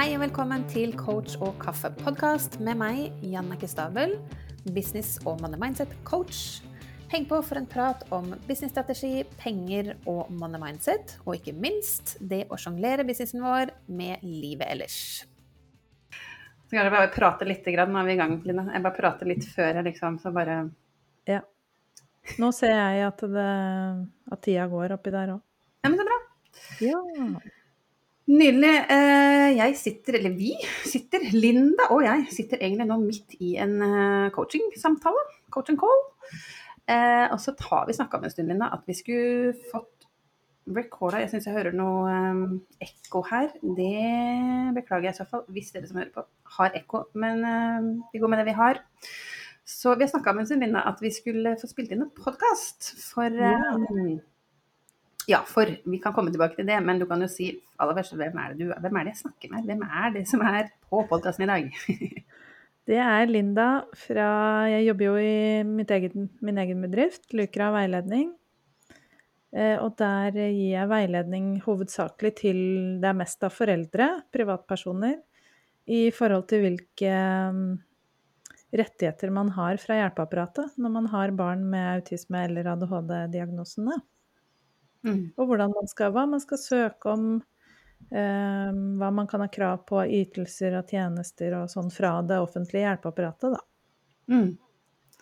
Hei og velkommen til Coach og kaffe-podkast med meg, Jannike Stabel, business- og money mindset-coach. Heng på for en prat om businessstrategi, penger og money mindset, og ikke minst det å sjonglere businessen vår med livet ellers. Så kan jeg bare prate litt, nå er vi i gang, Line. Jeg bare prater litt før jeg liksom, så bare Ja. Nå ser jeg at, det, at tida går oppi der òg. Ja, men så bra. Ja. Nydelig. Eh, jeg sitter, eller vi sitter, Linda og jeg sitter egentlig nå midt i en eh, coaching-samtale. Coaching call. Eh, og så har vi snakka om en stund, Linda, at vi skulle fått recorda Jeg syns jeg hører noe ekko her. Det beklager jeg i så fall, hvis dere som hører på har ekko. Men vi går med det vi har. Så vi har snakka om en stund, Linda, at vi skulle få spilt inn en podkast. For ja. Ja, for vi kan komme tilbake til det, men du kan jo si aller først, hvem er det, du, hvem er det jeg snakker med? Hvem er det som er på podkasten i dag? det er Linda fra Jeg jobber jo i eget, min egen bedrift, Lukra veiledning. Eh, og der gir jeg veiledning hovedsakelig til det er mest av foreldre, privatpersoner, i forhold til hvilke mm, rettigheter man har fra hjelpeapparatet når man har barn med autisme eller ADHD-diagnosene. Mm. Og man skal, hva man skal søke om, eh, hva man kan ha krav på av ytelser og tjenester og sånn fra det offentlige hjelpeapparatet, da. Mm.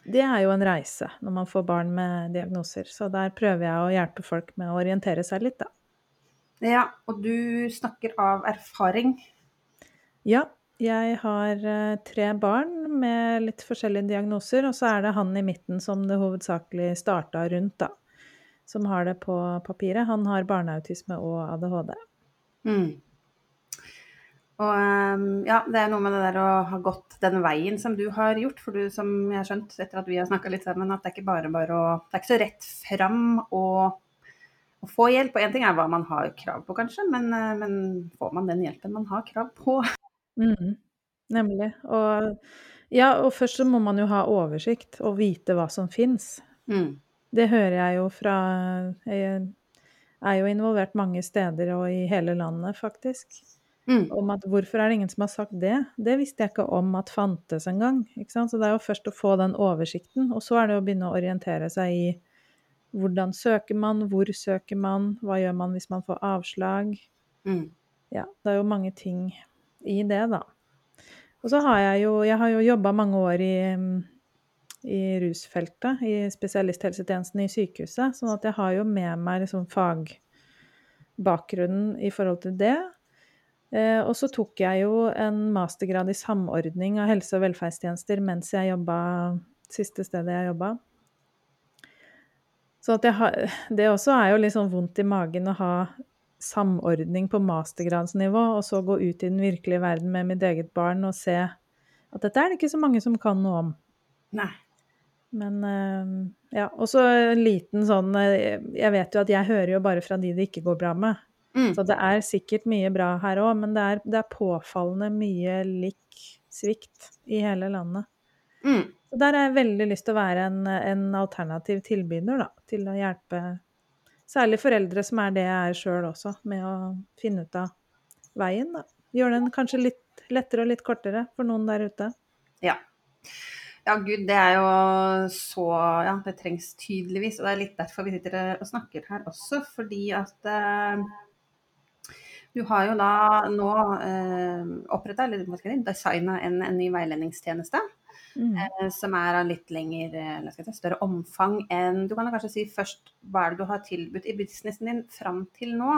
Det er jo en reise når man får barn med diagnoser, så der prøver jeg å hjelpe folk med å orientere seg litt, da. Ja, og du snakker av erfaring? Ja, jeg har eh, tre barn med litt forskjellige diagnoser, og så er det han i midten som det hovedsakelig starta rundt, da som har det på papiret, han har barneautisme og ADHD. Mm. Og ehm, ja, det er noe med det der å ha gått den veien som du har gjort. For du, som jeg har skjønt etter at vi har snakka litt sammen, at det er ikke bare bare å Det er ikke så rett fram å, å få hjelp. Og én ting er hva man har krav på, kanskje, men, eh, men, får man den hjelpen man har krav på? Mm, nemlig. Og ja, og først så må man jo ha oversikt og vite hva som fins. Mm. Det hører jeg jo fra Jeg er jo involvert mange steder og i hele landet, faktisk. Mm. Om at hvorfor er det ingen som har sagt det? Det visste jeg ikke om at fantes engang. Så det er jo først å få den oversikten, og så er det å begynne å orientere seg i hvordan søker man, hvor søker man, hva gjør man hvis man får avslag? Mm. Ja, det er jo mange ting i det, da. Og så har jeg jo Jeg har jo jobba mange år i i rusfeltet, i spesialisthelsetjenesten i sykehuset. Sånn at jeg har jo med meg liksom fagbakgrunnen i forhold til det. Eh, og så tok jeg jo en mastergrad i samordning av helse- og velferdstjenester mens jeg jobba siste stedet jeg jobba. Så har, det også er jo litt sånn vondt i magen å ha samordning på mastergradsnivå, og så gå ut i den virkelige verden med mitt eget barn og se at dette er det ikke så mange som kan noe om. Nei. Men ehm, ja. Og så en liten sånn eh, Jeg vet jo at jeg hører jo bare fra de det ikke går bra med. Mm. Så det er sikkert mye bra her òg, men det er, det er, påfallende mye lik svikt i hele landet. Mm. Så der har jeg veldig lyst til å være en, en alternativ tilbyder, da, til å hjelpe særlig foreldre som er det jeg er sjøl også, med å finne ut av veien, da. Gjøre den kanskje litt lettere og litt kortere for noen der ute. Ja. Ja, gud, det er jo så Ja, det trengs tydeligvis. Og det er litt derfor vi sitter og snakker her også. Fordi at eh, du har jo da nå eh, oppretta, eller hva skal jeg si, designa en, en, ny veiledningstjeneste. Mm. Eh, som er av litt lengre, eller skal jeg si, større omfang enn Du kan kanskje si først hva er det du har tilbudt i businessen din fram til nå?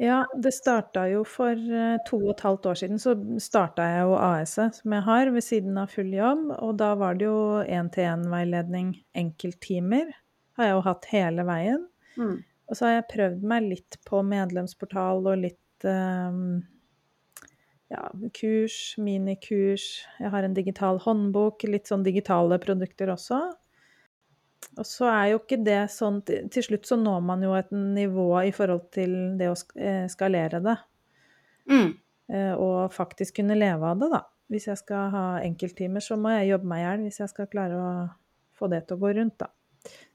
Ja, det starta jo for eh, to og et halvt år siden. Så starta jeg jo AS-et som jeg har ved siden av full jobb. Og da var det jo én-til-én-veiledning, enkelttimer, har jeg jo hatt hele veien. Mm. Og så har jeg prøvd meg litt på medlemsportal og litt um, ja, kurs, minikurs. Jeg har en digital håndbok, litt sånn digitale produkter også. Og så er jo ikke det sånn Til slutt så når man jo et nivå i forhold til det å eh, skalere det. Mm. Eh, og faktisk kunne leve av det, da. Hvis jeg skal ha enkelttimer, så må jeg jobbe meg i hjel hvis jeg skal klare å få det til å gå rundt, da.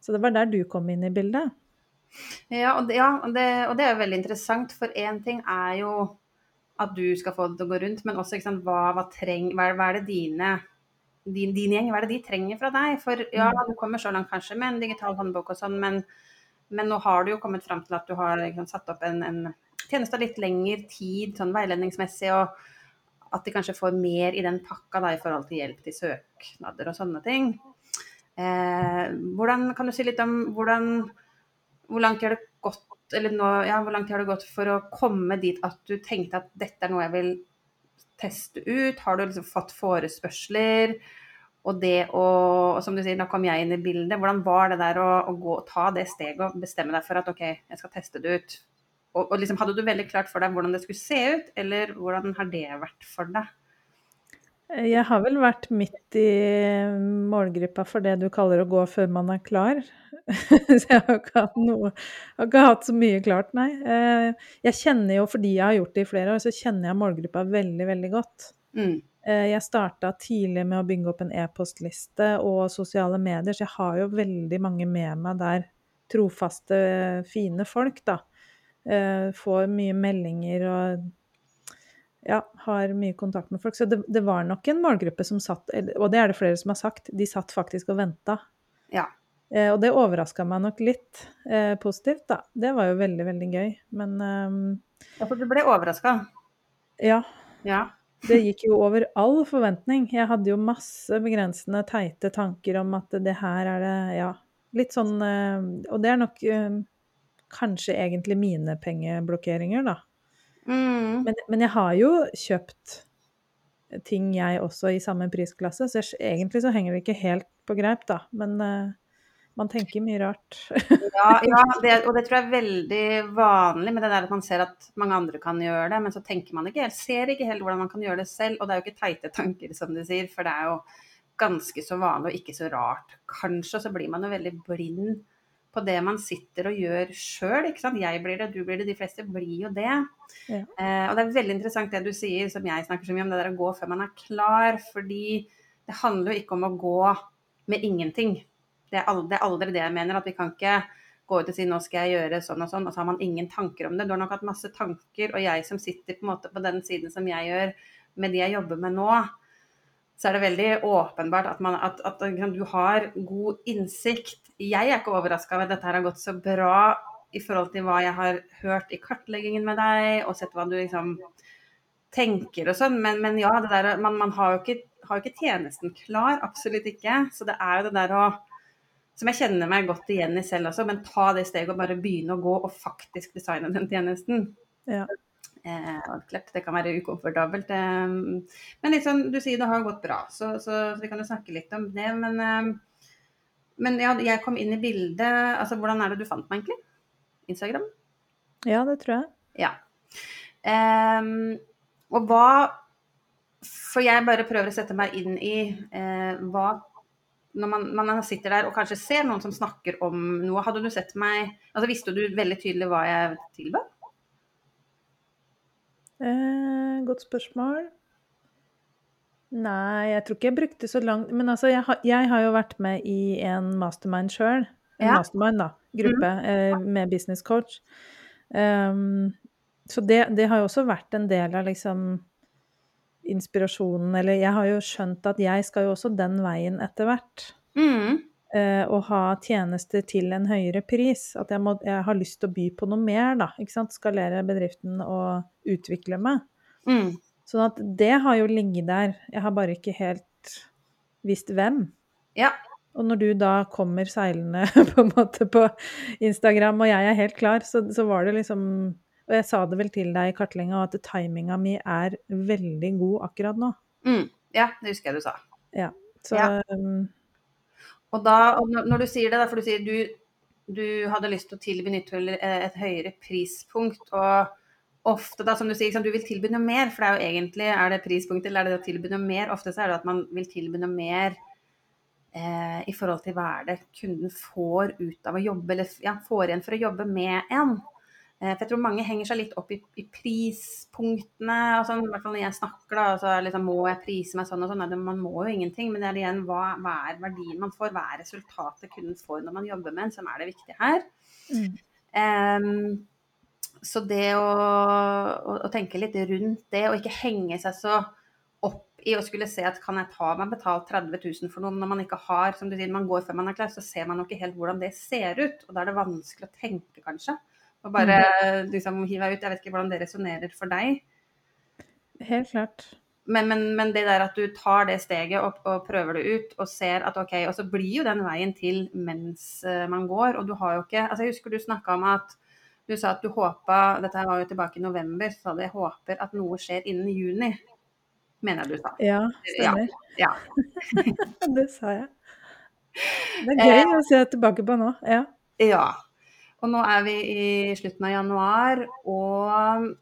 Så det var der du kom inn i bildet. Ja, og det, ja, og det, og det er veldig interessant, for én ting er jo at du skal få det til å gå rundt, men også sant, hva, hva, treng, hva, hva er det dine din, din, gjeng, hva er det de trenger fra deg? For ja, Mm. du kommer så langt kanskje med en digital håndbok og sånn, men, men nå har du jo kommet fram til at du har liksom, satt opp en, en tjeneste av litt lengre tid, sånn veiledningsmessig, og at de kanskje får mer i den pakka da, i forhold til hjelp til søknader og sånne ting. Eh, hvordan, kan du si litt om hvordan, hvor langt har det gått, eller nå, ja, hvor langt har det gått for å komme dit at du tenkte at dette er noe jeg vil teste ut? Har du liksom fått forespørsler? Og det å, som du sier, da kom jeg inn i bildet. Hvordan var det der å, å gå, ta det steget og bestemme deg for at OK, jeg skal teste det ut? Og, og liksom, hadde du veldig klart for deg hvordan det skulle se ut, eller hvordan har det vært for deg? Jeg har vel vært midt i målgruppa for det du kaller å gå før man er klar. Så jeg har ikke hatt noe Har ikke hatt så mye klart, nei. Eh, Jeg kjenner jo, fordi jeg har gjort det i flere år, så kjenner jeg målgruppa veldig, veldig godt. Mm. Eh, Jeg starta tidlig med å bygge opp en e-postliste og sosiale medier, så jeg har jo veldig mange med meg der. Trofaste, fine folk, da. Eh, Får mye meldinger og ja, har mye kontakt med folk. Så det, det var nok en målgruppe som satt, og det er det flere som har sagt, de satt faktisk og venta. Ja. Eh, og det overraska meg nok litt eh, positivt, da. Det var jo veldig, veldig gøy. Men ehm, ja, for du ble overraska? ja, Ja. det gikk jo over all forventning. Jeg hadde jo masse begrensende, teite tanker om at det her er det Ja, litt sånn eh, Og det er nok eh, kanskje egentlig mine pengeblokkeringer, da. Mm. Men, men jeg har jo kjøpt ting jeg også i samme prisklasse, så jeg, egentlig så henger det ikke helt på greip, da. Men uh, man tenker mye rart. Ja, ja det, og det tror jeg er veldig vanlig med det der at man ser at mange andre kan gjøre det, men så tenker man ikke helt, ser ikke helt hvordan man kan gjøre det selv. Og det er jo ikke teite tanker, som du sier, for det er jo ganske så vanlig og ikke så rart. Kanskje Og så blir man jo veldig blind på det man sitter og gjør sjøl. Jeg blir det, du blir det, de fleste blir jo det. Ja. Eh, og det er veldig interessant det du sier, som jeg snakker så mye om, det der å gå før man er klar. Fordi det handler jo ikke om å gå med ingenting. Det er, aldri, det er aldri det jeg mener. At vi kan ikke gå ut og si nå skal jeg gjøre sånn og sånn, og så har man ingen tanker om det. Du har nok hatt masse tanker, og jeg som sitter på på den siden som jeg gjør, med de jeg jobber med nå, så er det veldig åpenbart at, man, at, at liksom, du har god innsikt. Jeg er ikke overraska over at dette her har gått så bra i forhold til hva jeg har hørt i kartleggingen med deg, og sett hva du liksom tenker og sånn. Men, men ja, det der, man, man har, jo ikke, har ikke tjenesten klar. Absolutt ikke. Så det er jo det der å Som jeg kjenner meg godt igjen i selv også, men ta det steget og bare begynne å gå og faktisk designe den tjenesten. Ja. Eh, klart, det kan være ukomfortabelt. Eh, men liksom, du sier det har gått bra, så, så, så vi kan jo snakke litt om det. Men, eh, men ja, jeg kom inn i bildet. altså Hvordan er det du fant meg, egentlig? Instagram? ja, det tror jeg. Ja. Um, og hva For jeg bare prøver å sette meg inn i uh, hva Når man, man sitter der og kanskje ser noen som snakker om noe, hadde du sett meg Altså visste du veldig tydelig hva jeg tilbød? Eh, godt spørsmål. Nei, jeg tror ikke jeg brukte så langt Men altså, jeg, har- jeg har jo vært med i en mastermind sjøl. En Ja. mastermind, da. Gruppe eh, med business coach. Um, så det, det har jo også vært en del av liksom inspirasjonen Eller jeg har jo skjønt at jeg skal jo også den veien etter hvert. Mm. eh, å ha tjenester til en høyere pris. At jeg, må, jeg har lyst til å by på noe mer, da. Ikke sant? Skalere bedriften og utvikle meg. Mm. Sånn at det har jo ligget der. Jeg har bare ikke helt visst hvem. Ja. Og når du da kommer seilende på en måte på Instagram, og jeg er helt klar, så, så var det liksom Og jeg sa det vel til deg i kartlegginga at timinga mi er veldig god akkurat nå. Mm. Ja, det husker jeg du sa. Så Ja. um, Og da, når når du sier det, for du sier du, du hadde lyst til å tilby nytt eh, et høyere prispunkt, og ofte da, som du sier, liksom, du vil tilby noe mer, for det er jo egentlig, er det prispunktet eller er det å tilby noe mer? Ofte så er det at man vil tilby noe mer eh, i forhold til hva er det kunden får ut av å jobbe, eller ja, får igjen for å jobbe med en. Eh, for jeg tror mange henger seg litt opp i, i prispunktene, og sånn, i hvert fall når jeg snakker da, så liksom, må jeg prise meg sånn og sånn, man må jo ingenting, men det er igjen, hva, hva er verdien man får, hva er resultatet kunden får når man jobber med en, som er det viktige her. mm. Ehm, så det å, å, å tenke litt rundt det, og ikke henge seg så opp i å skulle se at kan jeg ta meg betalt 30 000 for noe når man ikke har, som du sier, man går før man er klar, så ser man jo ikke helt hvordan det ser ut. Og da er det vanskelig å tenke, kanskje. Og bare liksom hive ut. Jeg vet ikke hvordan det resonnerer for deg. Helt klart. Men, men, men det der at du tar det steget og, og prøver det ut og ser at OK, og så blir jo den veien til mens eh, man går. Og du har jo ikke Altså jeg husker du snakka om at du sa at du håpa Dette var jo tilbake i november, så sa du jeg håper at noe skjer innen juni. Mener jeg du sa. Ja, stemmer. Ja. det sa jeg. Det er gøy å se tilbake på nå. Ja. ja. Og nå er vi i slutten av januar, og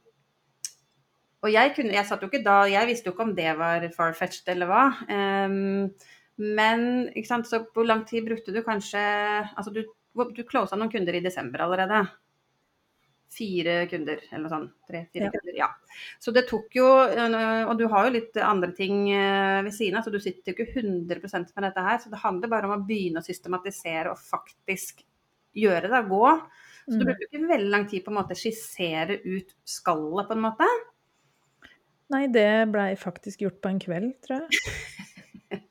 og jeg, kunne, jeg satt jo ikke da Jeg visste jo ikke om det var far-fetched eller hva. Um, men ikke sant, så hvor lang tid brukte du kanskje Altså du, du closa noen kunder i desember allerede. Fire kunder, eller noe sånt. Tre-fire Ja. kunder. Ja. Så det tok jo øh, Og du har jo litt andre ting øh, ved siden av, så du sitter jo ikke 100% med dette her. Så det handler bare om å begynne å systematisere og faktisk gjøre det, gå. Så du bruker brukte ikke veldig lang tid på en måte skissere ut skallet, på en måte. Nei, det blei faktisk gjort på en kveld, tror jeg.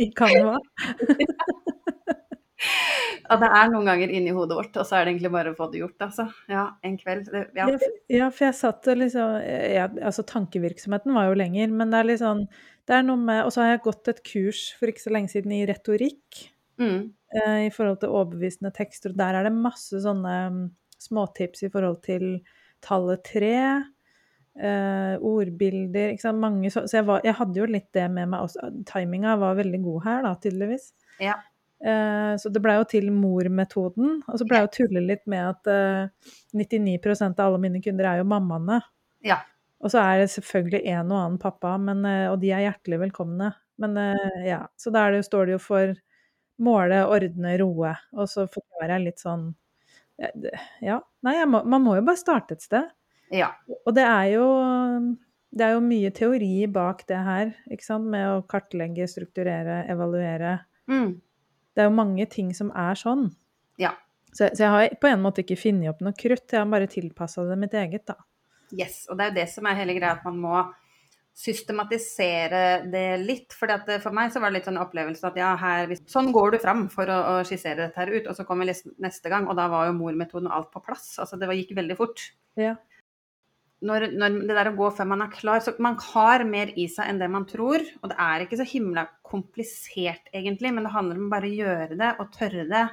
I Canva. Ja, det er noen ganger inni hodet vårt, og så er det egentlig bare å få det gjort, altså. Ja, en kveld. Det, ja. Ja, for jeg satt og liksom jeg, Altså, tankevirksomheten var jo lenger, men det er litt sånn Det er noe med Og så har jeg gått et kurs for ikke så lenge siden i retorikk. Mm. eh, i forhold til overbevisende tekster. Og der er det masse sånne mm, småtips i forhold til tallet tre, eh, ordbilder ikke sant? Mange, så så jeg, var, jeg hadde jo litt det med meg også. Timinga var veldig god her, da, tydeligvis. Ja. Eh, så det blei jo til mormetoden. Og så blei jeg jo tulle litt med at eh, 99% av alle mine kunder er jo mammaene. Ja. Og så er det selvfølgelig en og annen pappa, men, eh, og de er hjertelig velkomne. Men eh, ja, så da står det jo for måle, ordne, roe. Og så forklarer jeg litt sånn ja, Ja. Nei, må, man må jo bare starte et sted. ja. Og det er jo det er jo mye teori bak det her, ikke sant, med å kartlegge, strukturere, evaluere. Mm. Det er jo mange ting som er sånn. Ja. Så, så jeg har på en måte ikke funnet opp noe krutt, jeg har bare tilpassa det mitt eget, da. Yes. Og det er jo det som er hele greia, at man må systematisere det litt. For for meg så var det litt sånn opplevelse at ja, her, sånn går du fram for å, å skissere dette her ut. Og så kommer vi neste gang, og da var jo mormetoden og alt på plass. Altså det var, gikk veldig fort. Ja. Når, når det der å gå før man er klar, så man har mer i seg enn det man tror. Og det er ikke så himla komplisert egentlig, men det handler om bare å gjøre det og tørre det.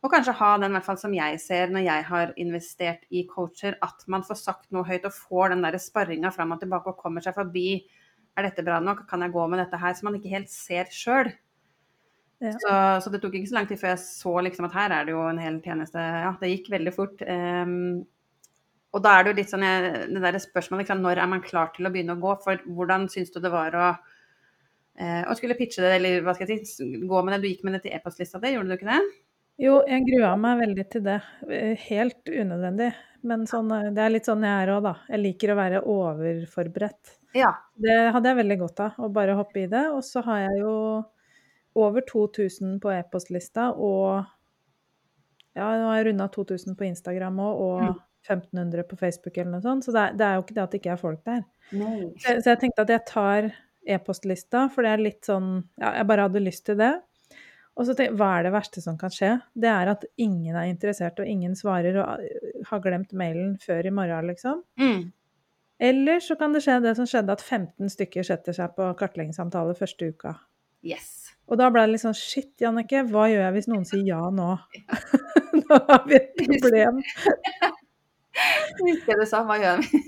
Og kanskje ha den, i hvert fall som jeg ser når jeg har investert i coacher, at man får sagt noe høyt og får den der sparringa fram og tilbake og kommer seg forbi. Er dette bra nok? Kan jeg gå med dette her? Som man ikke helt ser sjøl. Ja. Så, så det tok ikke så lang tid før jeg så liksom at her er det jo en hel tjeneste. Ja, det gikk veldig fort. Ehm, og da er det jo litt sånn jeg- det der spørsmålet liksom, når er man klar til å begynne å gå? For hvordan syns du det var å, eh, å skulle pitche det, eller hva skal jeg si, gå med det? Du gikk med det til e-postlista di, gjorde du ikke det? Jo, jeg grua meg veldig til det. Eh, Helt unødvendig. Men sånn, eh, det er litt sånn jeg er òg, da. Jeg liker å være overforberedt. Ja. Det hadde jeg veldig godt av, å bare hoppe i det. Og så har jeg jo over 2000 på e-postlista, og ja, nå har jeg runda 2000 på Instagram òg, og Mm. 1500 på Facebook eller noe sånt. Så det er, det er jo ikke det at det ikke er folk der. Så, så jeg tenkte at jeg tar e-postlista, for det er litt sånn Ja, jeg bare hadde lyst til det. Og så tenkte jeg, hva er det verste som kan skje? Det er at ingen er interessert, og ingen svarer, og uh, har glemt mailen før i morgen, liksom. Mm. Eller så kan det skje det som skjedde, at 15 stykker setter seg på kartleggingssamtale første uka. Yes. Og da ble det litt sånn Shit, Jannicke, hva gjør jeg hvis noen sier ja nå? nå har vi et problem. Husker du sa, hva gjør vi?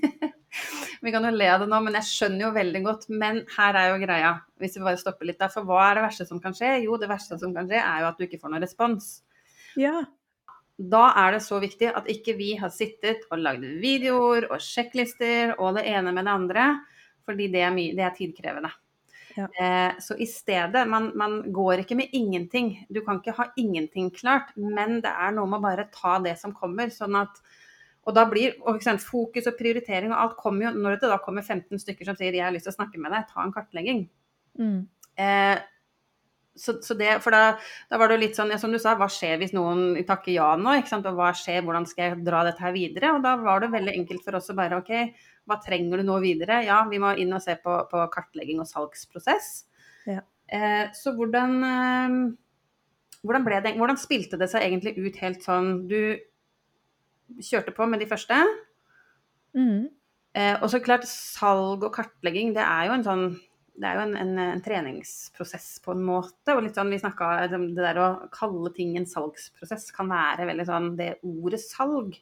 vi kan jo le av det nå, men jeg skjønner jo veldig godt. Men her er jo greia, hvis vi bare stopper litt der. For hva er det verste som kan skje? Jo, det verste som kan skje er jo at du ikke får noen respons. Ja. Da er det så viktig at ikke vi har sittet og lagd videoer og sjekklister og det ene med det andre, fordi det er, mye, det er tidkrevende. Ja. Eh, så i stedet, man, man går ikke med ingenting. Du kan ikke ha ingenting klart, men det er noe med å bare ta det som kommer. sånn at og da blir og sant, Fokus og prioritering og alt kommer jo Når det da kommer 15 stykker som sier 'jeg har lyst til å snakke med deg, ta en kartlegging', Mm. eh, så, så det, for da, da, var det jo litt sånn, ja, som du sa, hva skjer hvis noen takker ja nå? ikke sant? Og hva skjer, hvordan skal jeg dra dette her videre? Og da var det veldig enkelt for oss å bare OK, hva trenger du nå videre? Ja, vi må inn og se på, på kartlegging og salgsprosess. Ja. Eh, så hvordan, eh, hvordan, det, hvordan spilte det seg egentlig ut helt sånn Du kjørte på med de første. Mm. Eh, og så klart, salg og kartlegging, det er jo en sånn det er jo en, en, en, treningsprosess på en måte. og litt sånn, vi snakket, Det der å kalle ting en salgsprosess kan være veldig sånn Det ordet salg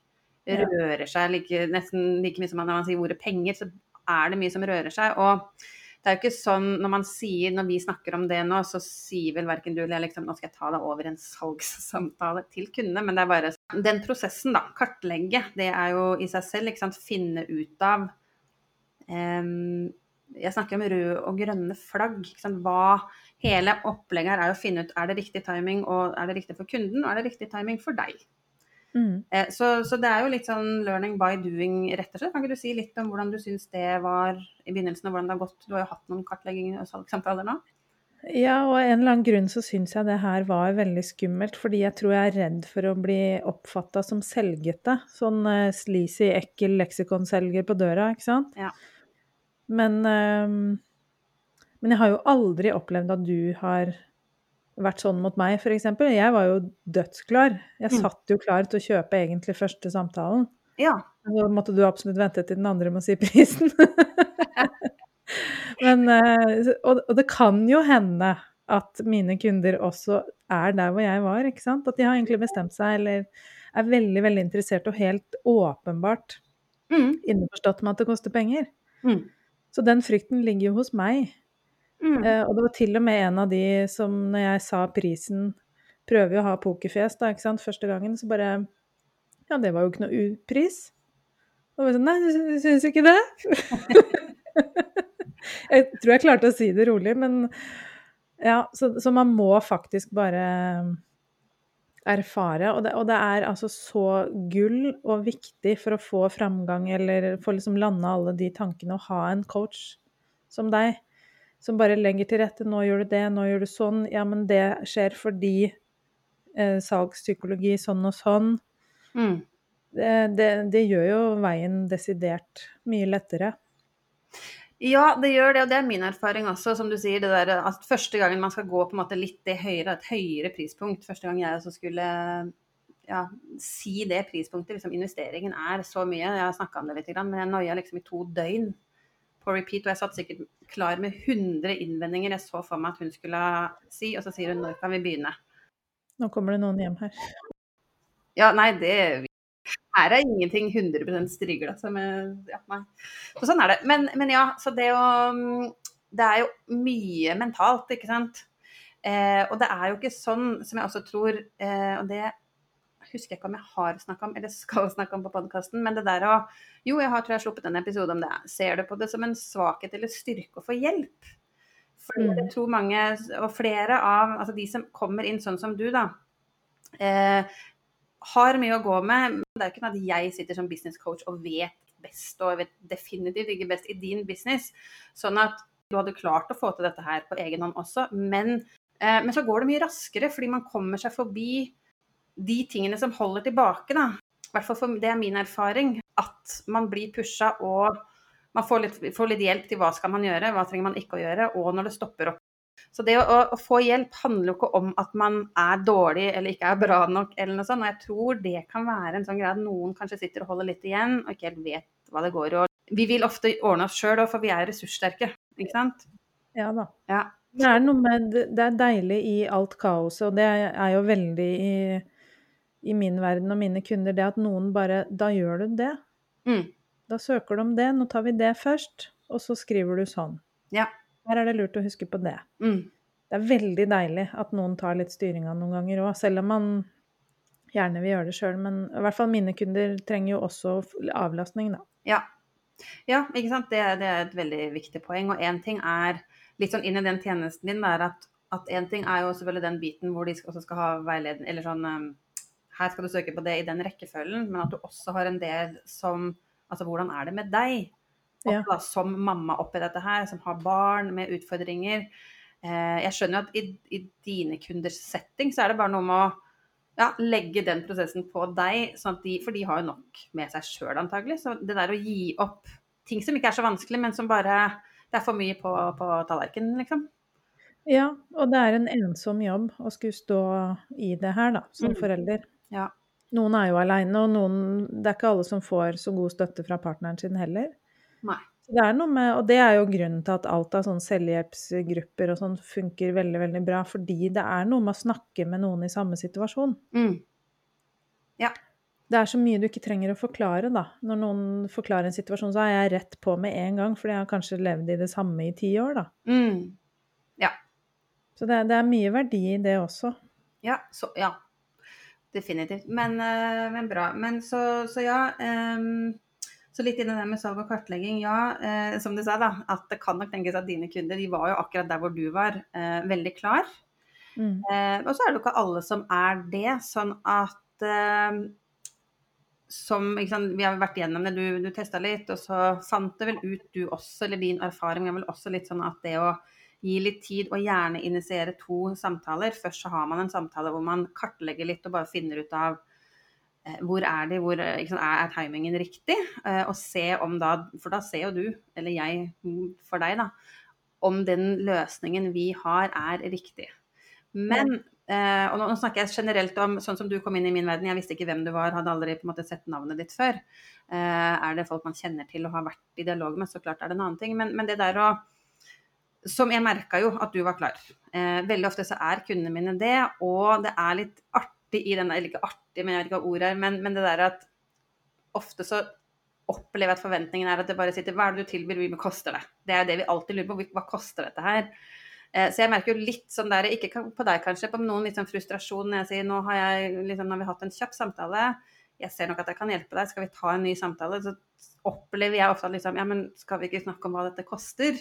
rører seg like, nesten like mye som når man sier ordet penger, så er det mye som rører seg. og det er jo ikke sånn når man sier, når vi snakker om det nå, så sier vel verken du eller jeg liksom nå skal jeg ta deg over en salgssamtale til kundene, men det er bare den prosessen, da. Kartlegge. Det er jo i seg selv, sant. Finne ut av um, jeg snakker om røde og grønne flagg. Hva hele opplegget her er å finne ut er det riktig timing, og er det riktig for kunden, og er det riktig timing for deg. Mm. Eh, så, så, det er jo litt sånn learning by doing, rett og slett. Kan ikke du si litt om hvordan du syns det var i begynnelsen, og hvordan det har gått? Du har jo hatt noen kartlegginger og salgssamtaler nå. Ja, og av en eller annen grunn så syns jeg det her var veldig skummelt, fordi jeg tror jeg er redd for å bli oppfatta som selgete. Sånn uh, sleazy, ekkel leksikonselger på døra, ikke sant. Ja. Men, uh, men jeg har jo aldri opplevd at du har vært sånn mot meg, f.eks. Jeg var jo dødsklar. Jeg Mm. satt jo klar til å kjøpe egentlig første samtalen. Ja. Så måtte du absolutt vente til den andre med å si prisen. men, eh, og, og det kan jo hende at mine kunder også er der hvor jeg var, ikke sant. At de har egentlig bestemt seg, eller er veldig, veldig interessert og helt åpenbart Mm. innforstått med at det koster penger. Mm. Så den frykten ligger jo hos meg. Mm. Eh, og det var til og med en av de som når jeg sa prisen Prøver jo å ha pokerfjes da, ikke sant, første gangen, så bare Ja, det var jo ikke noe upris. Og var sånn Nei, du syns ikke det? jeg tror jeg klarte å si det rolig, men ja, så, så man må faktisk bare erfare. Og det, og det, er altså så gull og viktig for å få framgang, eller få liksom landa alle de tankene, å ha en coach som deg, som bare legger til rette. 'Nå gjør du det, nå gjør du sånn.' Ja, men det skjer fordi eh, salgspsykologi sånn og sånn. Mm. Det, det, det, gjør jo veien desidert mye lettere. Ja, det gjør det, og det er min erfaring også. Som du sier, det der at første gangen man skal gå på en måte litt det høyere, et høyere prispunkt Første gang jeg også skulle ja, si det prispunktet, liksom investeringen er så mye. Jeg har snakka om det litt, men jeg noia liksom i to døgn på repeat. Og jeg satt sikkert klar med 100 innvendinger jeg så for meg at hun skulle si, og så sier hun når kan vi begynne? Nå kommer det noen hjem her. Ja, nei, det er ingenting 100% strigla. Ja, så sånn er det. Men, men, ja, så det å Det er jo mye mentalt, ikke sant. Eh, og det er jo ikke sånn som jeg også tror eh, Og det husker jeg ikke om jeg har snakka om eller skal snakke om på podkasten, men det der å Jo, jeg har tror jeg har sluppet en episode om det. Ser du på det som en svakhet eller styrke å få hjelp? For jeg tror mange, og flere av altså de som kommer inn sånn som du, da, eh, har mye å gå med. Det er jo ikke sånn at jeg sitter som business coach og vet best, og vet definitivt ikke best i din business. Sånn at du hadde klart å få til dette her på egen hånd også, men, eh, men så går det mye raskere fordi man kommer seg forbi de tingene som holder tilbake, da. I hvert fall for, det er min erfaring. At man blir pusha og man får litt, får litt hjelp til hva skal man gjøre, hva trenger man ikke å gjøre, og når det stopper opp. Så det å, å, få hjelp handler jo ikke om at man er dårlig eller ikke er bra nok, eller noe sånt. Og jeg tror det kan være en sånn at noen kanskje sitter og holder litt igjen og ikke helt vet hva det går i. Vi vil ofte ordne oss sjøl, for vi er ressurssterke, ikke sant? Ja da. Ja. Det er noe med Det er deilig i alt kaoset, og det er jo veldig i, i min verden og mine kunder, det at noen bare Da gjør du det. Mm. Da søker du om det. Nå tar vi det først, og så skriver du sånn. Ja. Her er det lurt å huske på det. Mm. Det er veldig deilig at noen tar litt styringa noen ganger òg, selv om man gjerne vil gjøre det sjøl. Men i hvert fall mine kunder trenger jo også avlastning, da. Ja. ja ikke sant. Det, det, er et veldig viktig poeng. Og én ting er litt sånn inn i den tjenesten din, er at at én ting er jo selvfølgelig den biten hvor de også skal ha veiledning, eller sånn Her skal du søke på det i den rekkefølgen, men at du også har en del som Altså hvordan er det med deg? Ja. Da, som mamma oppi dette her, som har barn med utfordringer. Eh, jeg skjønner at i, i, dine kunders setting så er det bare noe med å ja, legge den prosessen på deg, sånn de, for de har jo nok med seg sjøl antagelig. Så det der å gi opp ting som ikke er så vanskelig, men som bare det er for mye på, på tallerkenen, liksom. Ja, og det er en ensom jobb å skulle stå i det her, da, som mm. forelder. Ja. Noen er jo aleine, og noen Det er ikke alle som får så god støtte fra partneren sin heller. Nei. Det er noe med, og det er jo grunnen til at alt av sånne selvhjelpsgrupper og sånn funker veldig veldig bra. Fordi det er noe med å snakke med noen i samme situasjon. Mm. Ja. Det er så mye du ikke trenger å forklare, da. Når noen forklarer en situasjon, så er jeg rett på med en gang, fordi jeg har kanskje levd i det samme i ti år, da. Mm. Ja. Så det, det, er mye verdi i det også. Ja. Så, ja. Definitivt. Men, uh, men bra. Men så, så ja. Um så litt inn i det med salg og kartlegging. Ja, eh, som du sa, da, at det kan nok tenkes at dine kunder de var jo akkurat der hvor du var, eh, veldig klar. Mm. Eh, og så er det jo ikke alle som er det. Sånn at eh, som sant, Vi har vært gjennom det, du, du testa litt, og så fant det vel ut du også, eller din erfaring er vel også litt sånn at det å gi litt tid og gjerne initiere to samtaler. Først så har man en samtale hvor man kartlegger litt og bare finner ut av hvor er de, hvor sant, er timingen riktig? Eh, og se om da, for da ser jo du, eller jeg for deg, da, om den løsningen vi har er riktig. Men eh, og nå snakker jeg generelt om sånn som du kom inn i min verden, jeg visste ikke hvem du var, hadde aldri på en måte sett navnet ditt før. Er det folk man kjenner til og har vært i dialog med, så klart er det en annen ting. Men, men det der å Som jeg merka jo at du var klar. Veldig ofte så er kundene mine det, og det er litt artig artig i den der, Eller ikke artig, men jeg vet ikke hva ordet er. Men, men, det der at ofte så opplever jeg at forventningen er at det bare sitter Hva er det du tilbyr, hvor mye koster det? Det er jo det vi alltid lurer på. Hva koster dette her? Eh, så jeg merker jo litt sånn der, ikke på deg kanskje, på noen litt sånn frustrasjon når jeg sier nå har, jeg, liksom, nå har vi hatt en kjapp samtale, jeg ser nok at jeg kan hjelpe deg, skal vi ta en ny samtale? Så opplever jeg ofte at liksom, ja, men skal vi ikke snakke om hva dette koster?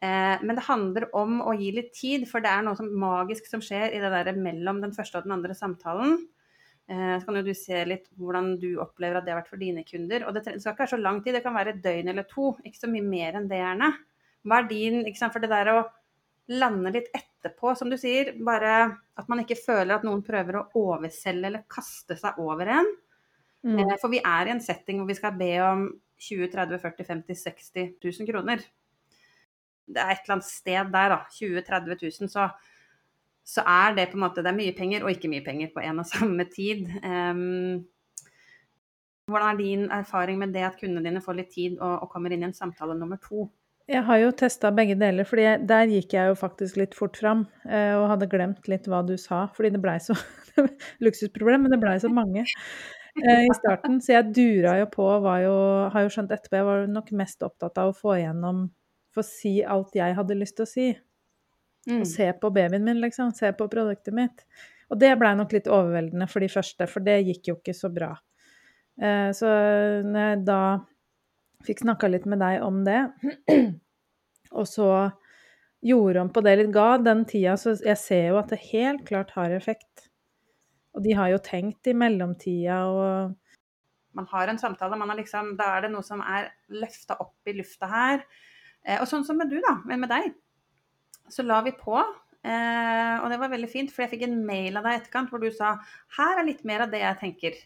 Eh, men det handler om å gi litt tid, for det er noe som magisk som skjer i det der mellom den første og den andre samtalen. Eh, så kan jo du se litt hvordan du opplever at det har vært for dine kunder. Og det skal ikke være så lang tid, det kan være et døgn eller to. Ikke så mye mer enn det gjerne. Hva er din ikke sant? For det der å lande litt etterpå, som du sier, bare at man ikke føler at noen prøver å overselge eller kaste seg over en. Mm. Eh, for vi er i en setting hvor vi skal be om 20 30 40 50 60 000 kroner det er et eller annet sted der, da, 20 30 000, så, så, er det på en måte Det er mye penger og ikke mye penger på en og samme tid. Um, hvordan er din erfaring med det at kundene dine får litt tid og, og kommer inn i en samtale nummer to? Jeg har jo testa begge deler, for der gikk jeg jo faktisk litt fort fram. Eh, og hadde glemt litt hva du sa, fordi det blei så Luksusproblem, men det blei så mange eh, i starten. Så jeg dura jo på, var jo, har jo skjønt etterpå, jeg var nok mest opptatt av å få igjennom få si alt jeg hadde lyst til å si. Mm. Og se på babyen min, liksom. Se på produktet mitt. Og det blei nok litt overveldende for de første, for det gikk jo ikke så bra. Eh, så når jeg da fikk snakka litt med deg om det, og så gjorde om på det litt, ga den tida Så jeg ser jo at det helt klart har effekt. Og de har jo tenkt i mellomtida og Man har en samtale, man har liksom Da er det noe som er løfta opp i lufta her. Eh, og sånn som med du, da, med deg, så la vi på. Eh, og det var veldig fint, for jeg fikk en mail av deg etterkant hvor du sa her er litt mer av det jeg tenker.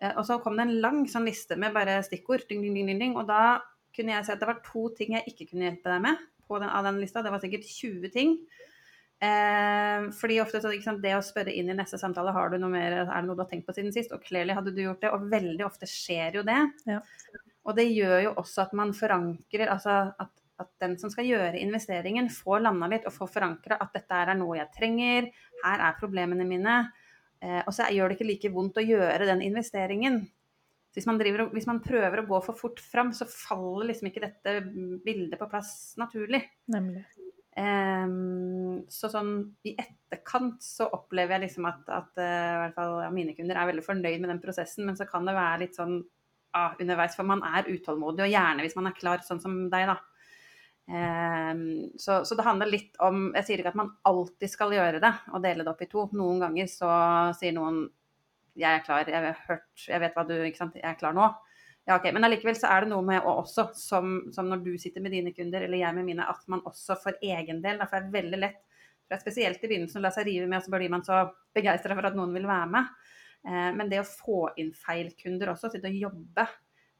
Eh, og så kom det en lang sånn liste med bare stikkord, ding, ding, ding, og da kunne jeg si at det var to ting jeg ikke kunne hjelpe deg med på den, av den lista. Det var sikkert 20 ting. Eh, fordi ofte så, sant, Det å spørre inn i neste samtale har du noe mer, er det noe du har tenkt på siden sist, og clearly hadde du gjort det, og veldig ofte skjer jo det. Ja. Og det gjør jo også at man forankrer altså at at den som skal gjøre investeringen, får landa litt og får forankra at dette er noe jeg trenger, her er problemene mine. Eh, og så gjør det ikke like vondt å gjøre den investeringen. Hvis man, driver, hvis man, prøver å gå for fort fram, så faller liksom ikke dette bildet på plass naturlig. Nemlig. Um, så sånn i etterkant så opplever jeg liksom at, at uh, i hvert fall ja, mine kunder er veldig fornøyd med den prosessen, men så kan det være litt sånn ah, underveis, for man er utålmodig, og gjerne hvis man er klar, sånn som deg, da så, så, det handler litt om Jeg sier ikke at man alltid skal gjøre det og dele det opp i to. Noen ganger så sier noen 'jeg er klar, jeg, har hørt, jeg vet hva du ikke sant, jeg er klar nå'. Ja, ok, Men allikevel så er det noe med å også, som, som, når du sitter med dine kunder, eller jeg med mine, at man også for egen del For det er veldig lett, det er spesielt i begynnelsen, å la seg rive med, og så blir man så begeistra for at noen vil være med. Eh, men det å få inn feil kunder også, til å jobbe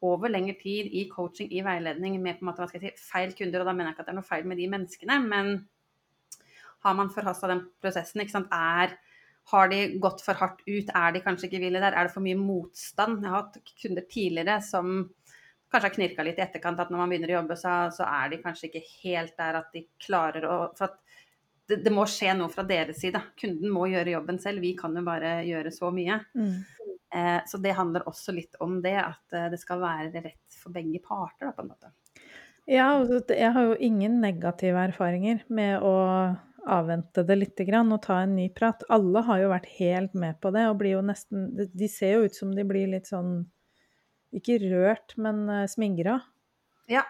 over lengre tid i coaching, i veiledning med på en måte, hva skal jeg si, feil kunder, og da mener jeg ikke at det er noe feil med de menneskene, men har man forhasta den prosessen, ikke sant, er har de gått for hardt ut? Er de kanskje ikke villige der? Er det for mye motstand? Jeg har hatt kunder tidligere som kanskje har knirka litt i etterkant, at når man begynner å jobbe, så, så er de kanskje ikke helt der at de klarer å For det, det, må skje noe fra deres side. Kunden må gjøre jobben selv. Vi kan jo bare gjøre så mye. Mm. Eh, så det handler også litt om det, at eh, det skal være rett for begge parter, da, på en måte. Ja, jeg har jo ingen negative erfaringer med å avvente det litt og ta en ny prat. Alle har jo vært helt med på det og blir jo nesten De ser jo ut som de blir litt sånn Ikke rørt, men smingra ja.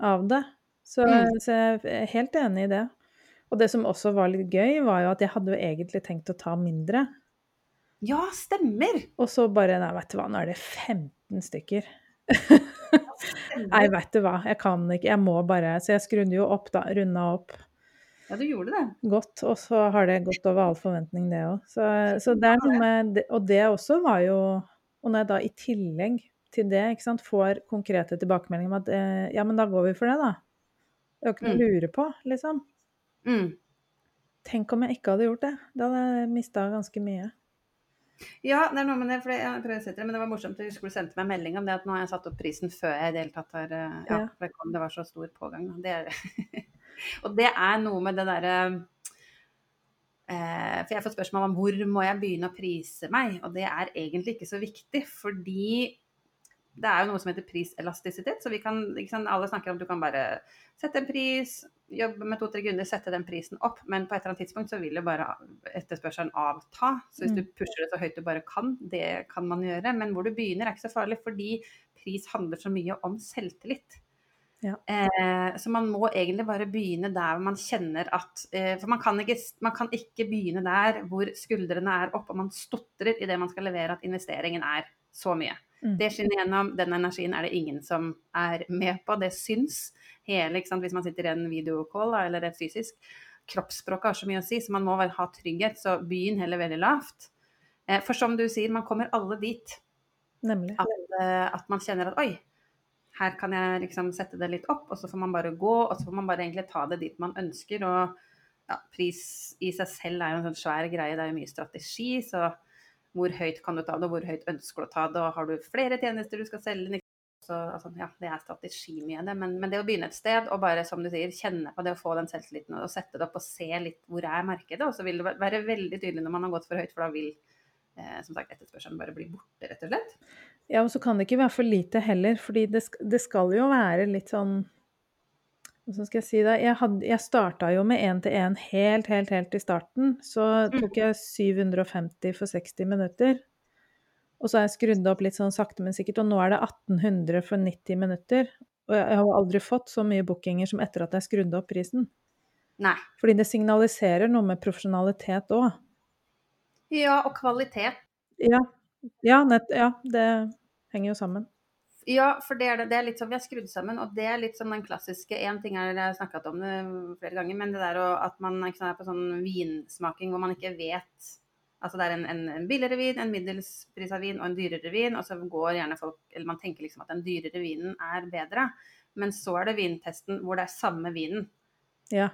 av det. Så, mm. så, jeg er helt enig i det. Og det som også var litt gøy, var jo at jeg hadde jo egentlig tenkt å ta mindre. Ja, stemmer! Og så bare Nei, vet du hva, nå er det 15 stykker. Nei, vet du hva, jeg kan ikke. Jeg må bare Så jeg skrudde jo opp, da. Runda opp. Ja, du gjorde det. Godt. Og så har det gått over all forventning, det òg. Så, så, det er noe med Og det også var jo Og når jeg da i tillegg til det ikke sant, får konkrete tilbakemeldinger om at eh, ja, men da går vi for det, da. Det er jo ikke noe å mm. lure på, liksom. Mm. Tenk om jeg ikke hadde gjort det. Da hadde jeg mista ganske mye. Ja, det er noe med det, for jeg prøver å sette det, men det var morsomt. Du skulle sendte meg melding om det at nå har jeg satt opp prisen før jeg i det hele tatt har eh, Ja, for det, kom, det var så stor pågang. Det er Og det er noe med det derre eh, For jeg får spørsmål om hvor må jeg begynne å prise meg, og det er egentlig ikke så viktig, fordi det er jo noe som heter priselastisitet. Så vi kan, liksom, alle snakker om at du kan bare sette en pris, jobbe med to-tre grunner, sette den prisen opp. Men på et eller annet tidspunkt så vil jo bare etterspørselen avta. Så hvis du mm. pusher det så høyt du bare kan, det kan man gjøre. Men hvor du begynner er ikke så farlig, fordi pris handler så mye om selvtillit. Ja. Eh, så man må egentlig bare begynne der man kjenner at eh, For man kan, ikke, man kan, ikke, begynne der hvor skuldrene er oppe og man stotrer i det man skal levere, at investeringen er så mye. Mm. Det skinner gjennom. Den energien er det ingen som er med på. Det syns hele, hvis man sitter i en videocall eller et fysisk. Kroppsspråket har så mye å si, så man må ha trygghet. Så begynn heller veldig lavt. Eh, for som du sier, man kommer alle dit. Nemlig. At, eh, at man kjenner at oi, her kan jeg liksom sette det litt opp, og så får man bare gå, og så får man bare egentlig ta det dit man ønsker. Og ja, pris i seg selv er jo en sånn svær greie, det er jo mye strategi. Så hvor høyt kan du ta det, og hvor høyt ønsker du å ta det, og har du flere tjenester du skal selge? Så, altså, ja, det er strategi mye av det, men, men, det å begynne et sted og bare som du sier, kjenne på det å få den selvtilliten og sette det opp og se litt hvor er markedet, og så vil det være veldig tydelig når man har gått for høyt, for da vil eh, som sagt etterspørselen bare bli borte, rett og slett. Ja, og så kan det ikke være for lite heller, fordi det, det skal jo være litt sånn Hvordan skal jeg si det? Jeg, had, jeg starta jo med én-til-én helt, helt, helt i starten. Så mm. tok jeg 750 for 60 minutter. Og så har jeg skrudd opp litt sånn sakte, men sikkert, og nå er det 1800 for 90 minutter. Og jeg har aldri fått så mye bookinger som etter at jeg skrudde opp prisen. Nei. Fordi det signaliserer noe med profesjonalitet òg. Ja, og kvalitet. Ja, ja, nett, ja, det henger jo sammen. Ja, for det er, det, er litt sånn vi har skrudd sammen, og det er litt som den klassiske Én ting er jeg har snakket om det flere ganger, men det der at man ikke er på sånn vinsmaking hvor man ikke vet Altså det er en, en, en billigere vin, en middelspris av vin og en dyrere vin, og så går gjerne folk Eller man tenker liksom at den dyrere vinen er bedre, men så er det vintesten hvor det er samme vinen. Ja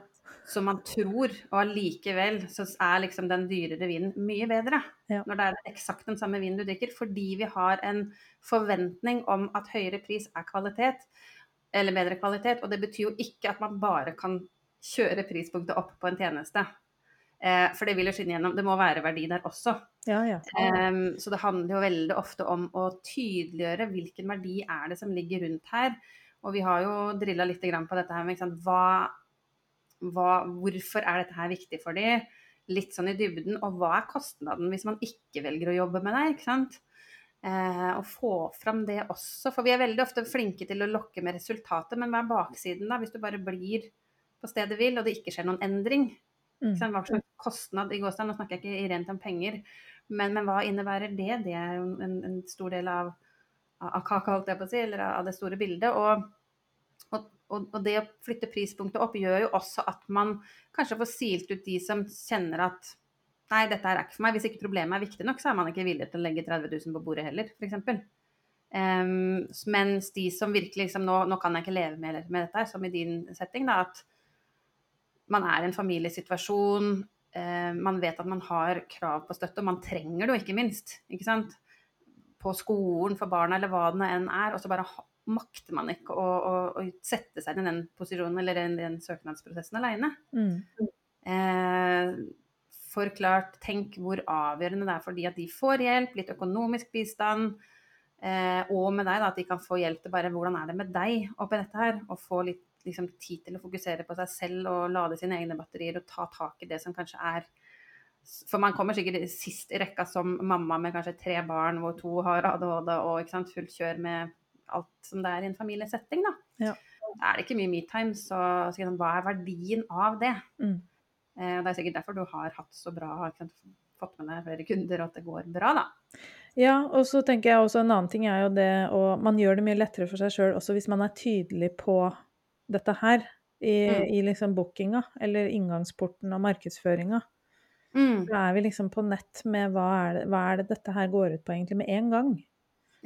som man tror, og allikevel så er liksom den dyrere vinen mye bedre. Ja. Når det er eksakt den samme vinen du drikker. Fordi vi har en forventning om at høyere pris er kvalitet, eller bedre kvalitet. Og det betyr jo ikke at man bare kan kjøre prispunktet opp på en tjeneste. Eh, for det vil jo skinne gjennom. Det må være verdi der også. Ja, ja. Eh, så det handler jo veldig ofte om å tydeliggjøre hvilken verdi er det som ligger rundt her. Og vi har jo drilla litt på dette her med hva hva, hvorfor er dette her viktig for dem? Litt sånn i dybden. Og hva er kostnaden hvis man ikke velger å jobbe med det? ikke sant? Eh, og få fram det også. For vi er veldig ofte flinke til å lokke med resultatet, men hva er baksiden da? Hvis du bare blir på stedet vil, og det ikke skjer noen endring? Mm. Hva slags kostnad i gåsehud? Nå snakker jeg ikke rent om penger, men, men, hva innebærer det? Det er jo en, en stor del av av kaka, holdt jeg på å si, eller av det store bildet. Og, og, og, det å flytte prispunktet opp gjør jo også at man kanskje får silt ut de som kjenner at nei, dette er ikke for meg. Hvis ikke problemet er viktig nok, så er man ikke villig til å legge 30 000 på bordet heller, f.eks. Um, mens de som virkelig liksom nå, nå, kan jeg ikke leve med, med dette, som i din setting, da, at man er i en familiesituasjon, uh, man vet at man har krav på støtte, og man trenger det jo ikke minst. ikke sant? På skolen for barna, eller hva det enn er. Og så bare makter man ikke å, å, å, sette seg i den posisjonen eller den, den søknadsprosessen aleine. Mm. Eh, forklart, tenk hvor avgjørende det er for de at de får hjelp, litt økonomisk bistand Eh, og med deg, da, at de kan få hjelp til bare hvordan er det med deg oppi dette her. Og få litt liksom, tid til å fokusere på seg selv og lade sine egne batterier og ta tak i det som kanskje er For man kommer sikkert sist i rekka som mamma med kanskje tre barn hvor to har ADHD og sant, fullt kjør med alt som det er i en familiesetting. Da. Ja. er det ikke mye metime, så, så sånn, hva er verdien av det? Mm. Eh, det er sikkert derfor du har hatt så bra, har fått med deg flere kunder, og at det går bra, da. Ja, og så tenker jeg også en annen ting er jo det og Man gjør det mye lettere for seg sjøl også hvis man er tydelig på dette her i, mm. i liksom bookinga eller inngangsporten og markedsføringa. Mm. Da er vi liksom på nett med hva er, det, hva er, det, dette her går ut på egentlig med en gang.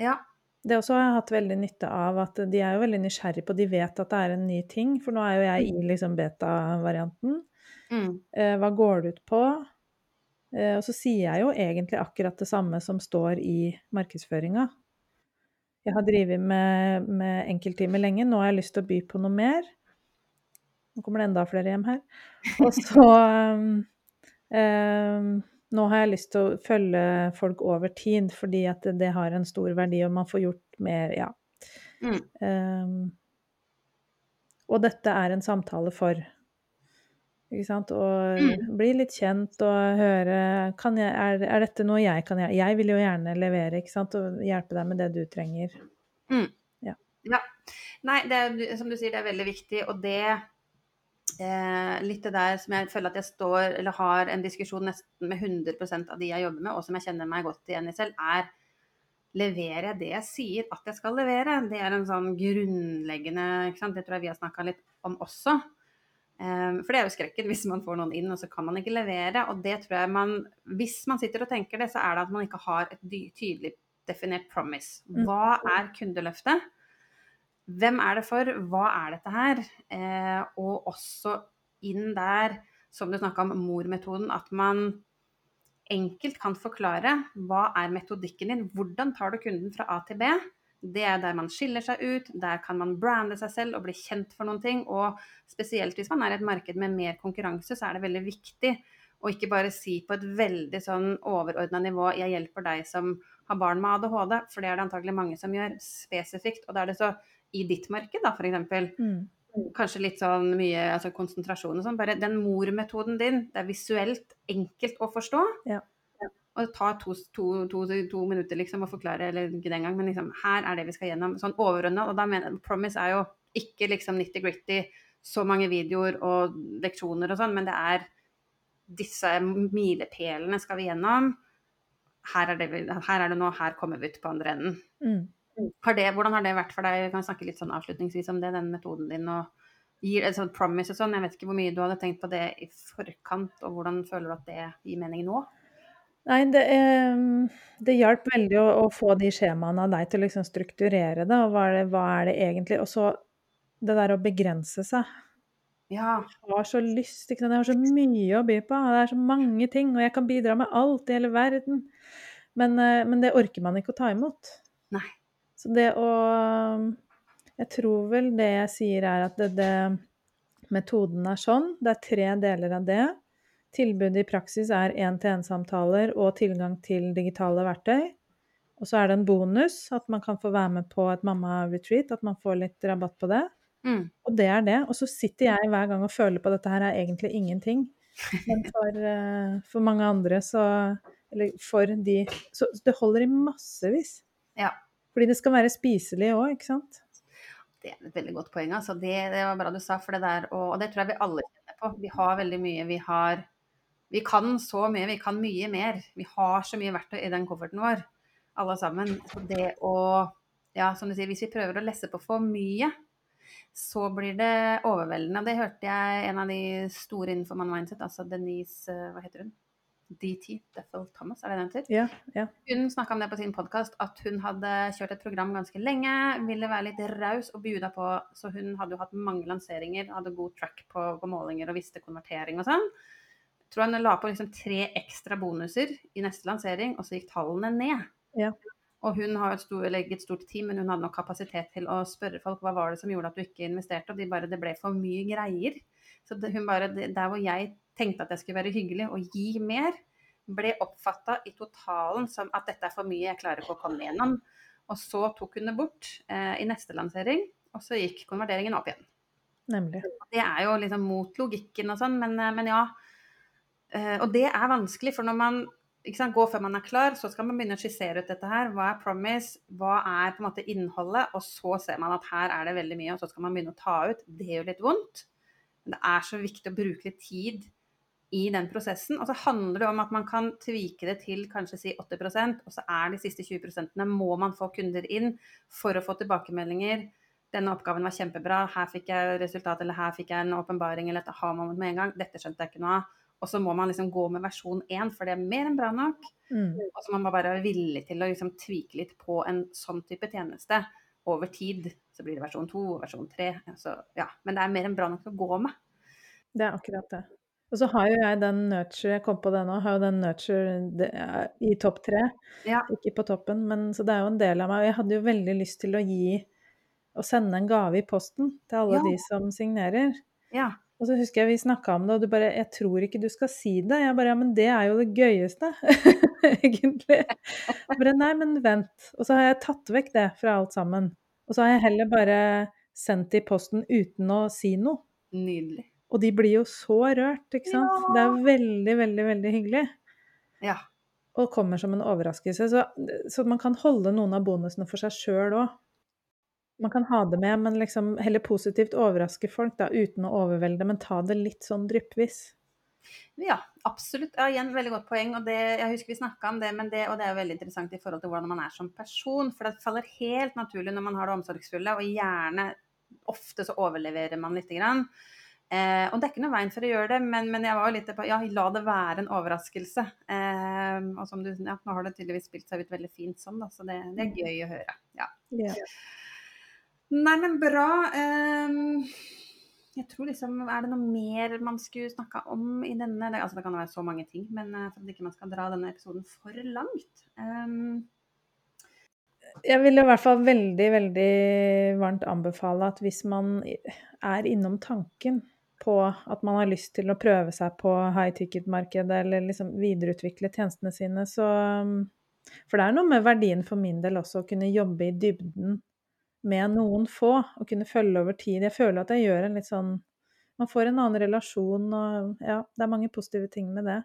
Ja. Det også har jeg hatt veldig nytte av at de er jo veldig nysgjerrige på De vet at det er en ny ting, for nå er jo jeg i liksom beta-varianten. Mm. Eh, hva går det ut på? Eh, og så sier jeg jo egentlig akkurat det samme som står i markedsføringa. Jeg har drevet med, med enkelttimer lenge, nå har jeg lyst til å by på noe mer. Nå kommer det enda flere hjem her. Og så um, Nå har jeg lyst til å følge folk over tid, fordi at det, det har en stor verdi, og man får gjort mer, ja. Mm. Um, og dette er en samtale for ikke sant? Og mm. bli litt kjent og høre jeg, er, er, dette noe jeg kan gjøre? Jeg vil jo gjerne levere ikke sant? og hjelpe deg med det du trenger. Mm. Ja. ja. Nei, det er, som du sier, det er veldig viktig. Og det eh, litt det der som jeg føler at jeg står eller har en diskusjon nesten med 100% av de jeg jobber med, og som jeg kjenner meg godt igjen i selv, er leverer jeg det jeg sier at jeg skal levere? Det er en sånn grunnleggende? Det tror jeg vi har snakka litt om også. Eh, for det er jo skrekken hvis man får noen inn, og så kan man ikke levere. Og det tror jeg man Hvis man sitter og tenker det, så er det at man ikke har et tydelig definert promise. Mm. Hva er kundeløftet? Hvem er det for? Hva er dette her? Eh, og også inn der, som du snakka om, mor-metoden, at man enkelt kan forklare hva er metodikken din, hvordan tar du kunden fra A til B? Det er der man skiller seg ut, der kan man brande seg selv og bli kjent for noen ting. Og spesielt hvis man er i et marked med mer konkurranse, så er det veldig viktig å ikke bare si på et veldig sånn overordna nivå 'jeg hjelper deg som har barn med ADHD', for det er det antagelig mange som gjør, spesifikt. Og da er det så i ditt marked, da, f.eks. Mm. Kanskje litt sånn mye altså konsentrasjon og sånn. Bare den mor-metoden din, det er visuelt enkelt å forstå. Ja. Og det tar to, to, to, to, minutter liksom å forklare, eller ikke den gang, men liksom, her er det vi skal gjennom. Sånn overordna. Og da mener Promise er jo ikke liksom nitty-gritty, så mange videoer og leksjoner og sånn, men det er disse milepælene skal vi gjennom. Her er, det, her er det nå, her kommer vi ut på andre enden. Mm. Har det, hvordan har det vært for deg? Vi kan snakke litt sånn avslutningsvis om det, den metoden din. og gir et sånt promise og sånn. Jeg vet ikke hvor mye du hadde tenkt på det i forkant, og hvordan føler du at det gir mening nå? Nei, det, eh, det hjalp veldig å, å, få de skjemaene av deg til å liksom strukturere det. Og hva er det, hva er det egentlig Og så det der å begrense seg. Ja. Jeg har så lyst, ikke sant. Jeg har så mye å by på. Det er så mange ting, og jeg kan bidra med alt i hele verden. Men, eh, men det orker man ikke å ta imot. Nei. Så det å Jeg tror vel det jeg sier, er at det, det metoden er sånn. Det er tre deler av det. Tilbudet i praksis er én-til-én-samtaler og tilgang til digitale verktøy. Og så er det en bonus at man kan få være med på et mamma-retreat, at man får litt rabatt på det. Mm. Og det er det. Og så sitter jeg hver gang og føler på at dette her er egentlig ingenting. Men for, uh, for mange andre så Eller for de Så det holder i massevis. Ja. Fordi det skal være spiselig òg, ikke sant? Det er et veldig godt poeng. Altså. Det, det, var bra du sa. For det der, og, og det tror jeg vi alle kjenner på. Vi har veldig mye vi har vi kan så mye, vi kan mye mer. Vi har så mye verktøy i den kofferten vår, alle sammen. Så det å ja, som du sier, hvis vi prøver å lesse på for mye, så blir det overveldende. Det hørte jeg en av de store innenfor Man Mindset, altså Denise eh, Hva heter hun? DT, Deffel Thomas, er det den heter? Ja, ja. Hun snakka om det på sin podkast, at hun hadde kjørt et program ganske lenge, ville være litt raus og bjuda på, så hun hadde jo hatt mange lanseringer, hadde god track på, på målinger og visste konvertering og sånn. Jeg tror hun la på liksom tre ekstra bonuser i neste lansering, og så gikk tallene ned. Ja. Og hun har et, stort, et stort team, men hun hadde nok kapasitet til å spørre folk hva var det som gjorde at du ikke investerte, og de bare det ble for mye greier. Så det, hun bare, det, der hvor jeg tenkte at jeg skulle være hyggelig og gi mer, ble oppfatta i totalen som at dette er for mye, jeg klarer ikke å komme igjennom. Og så tok hun det bort eh, i neste lansering, og så gikk konverteringen opp igjen. Nemlig. Det er jo liksom mot logikken og sånn, men, men ja. Eh, og det er vanskelig, for når man sant, går før man er klar, så skal man begynne å skissere ut dette her. Hva er promise, hva er på en måte innholdet, og så ser man at her er det veldig mye, og så skal man begynne å ta ut. Det gjør litt vondt. Men det er så viktig å bruke litt tid i den prosessen. Og så handler det om at man kan tvike det til kanskje si 80% og så er de siste 20% må man få kunder inn for å få tilbakemeldinger. Denne oppgaven var kjempebra, her fikk jeg resultat, eller her fikk jeg en åpenbaring, eller et aha-moment med en gang. Dette skjønte jeg ikke noe av. Og så må man liksom gå med versjon 1, for det er mer enn bra nok. Mm. Og så må man bare være villig til å liksom tvike litt på en sånn type tjeneste over tid. Så blir det versjon 2 og versjon 3. Så, ja. Men det er mer enn bra nok å gå med. Det er akkurat det. Og så har jo jeg den nurture, jeg kom på det nå, har jo den nurture i topp tre. Ja. Ikke på toppen, men så det er jo en del av meg. Og jeg hadde jo veldig lyst til å gi å sende en gave i posten til alle Ja. de som signerer. ja. Og så husker jeg vi snakka om det, og du bare 'Jeg tror ikke du skal si det.' Jeg bare 'Ja, men det er jo det gøyeste', egentlig. Jeg bare 'Nei, men vent'. Og så har jeg tatt vekk det fra alt sammen. Og så har jeg heller bare sendt det i posten uten å si noe. Nydelig. Og de blir jo så rørt, ikke sant. Det er veldig, veldig, veldig hyggelig. Ja. Og kommer som en overraskelse. Så, så man kan holde noen av bonusene for seg sjøl òg. Man kan ha det med, men liksom heller positivt overraske folk, da, uten å overvelde. Men ta det litt sånn dryppvis. Ja, absolutt. Ja, igjen, veldig godt poeng. og det, Jeg husker vi snakka om det, men det, og det er jo veldig interessant i forhold til hvordan man er som person. For det faller helt naturlig når man har det omsorgsfulle, og gjerne ofte så overleverer man lite grann. Eh, og det er ikke noe veien for å gjøre det, men, men jeg var jo litt på ja, la det være en overraskelse. Eh, og som du, ja, nå har det tydeligvis spilt seg ut veldig fint sånn, da, så det, det er gøy å høre. Ja. Ja. Nei, men bra. Eh, jeg tror liksom Er det noe mer man skulle snakka om i denne? Det, altså, det kan jo være så mange ting, men eh, for at ikke man skal dra denne episoden for langt. Ehm, Jeg vil i hvert fall veldig, veldig varmt anbefale at hvis man er innom tanken på at man har lyst til å prøve seg på high ticket-markedet eller liksom videreutvikle tjenestene sine, så For det er noe med verdien for min del også å kunne jobbe i dybden med noen få, og kunne følge over tid. Jeg føler at jeg gjør en litt sånn Man får en annen relasjon, og ja, det er mange positive ting med det.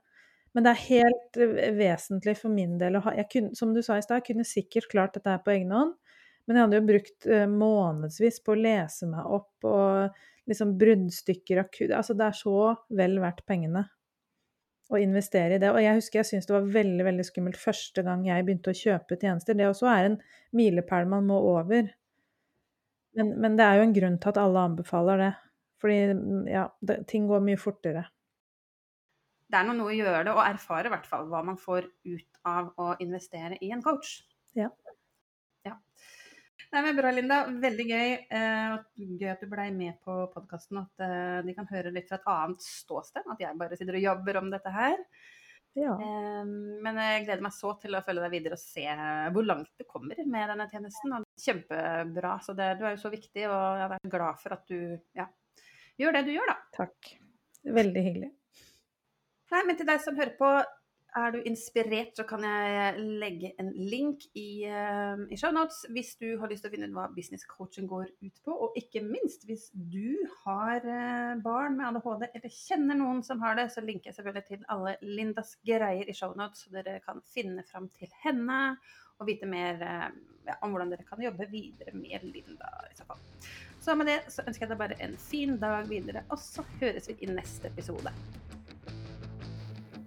Men det er helt eh, vesentlig for min del å ha jeg kunne, Som du sa i stad, jeg kunne sikkert klart dette her på egen hånd, men jeg hadde jo brukt eh, månedsvis på å lese meg opp og liksom bruddstykker av kud Altså, det er så vel verdt pengene å investere i det. Og jeg husker jeg syntes det var veldig veldig skummelt første gang jeg begynte å kjøpe tjenester. Det også er en milepæl man må over. Men, men det er jo en grunn til at alle anbefaler det. Fordi ja, det, ting går mye fortere. det er noe å gjøre det, og erfare i hvert fall hva man får ut av å investere i en coach. Ja. Nei, men Bra, Linda. Veldig gøy. Eh, gøy at du blei med på podkasten. At eh, de kan høre litt fra et annet ståsted. At jeg bare sitter og jobber om dette her. Ja. Men jeg gleder meg så til å følge deg videre og se hvor langt du kommer med denne tjenesten. Og kjempebra. Så det, du er jo så viktig, og jeg er glad for at du ja, gjør det du gjør, da. Takk. Veldig hyggelig. Nei, men til deg som hører på, er du inspirert, så kan jeg legge en link i, uh, i shownotes hvis du har lyst til å finne ut hva business coaching går ut på. Og ikke minst, hvis du har uh, barn med ADHD eller kjenner noen som har det, så linker jeg selvfølgelig til alle Lindas greier i shownotes, så dere kan finne fram til henne og vite mer uh, ja, om hvordan dere kan jobbe videre med Linda. i så fall. Så med det så ønsker jeg deg bare en fin dag videre, og så høres vi i neste episode.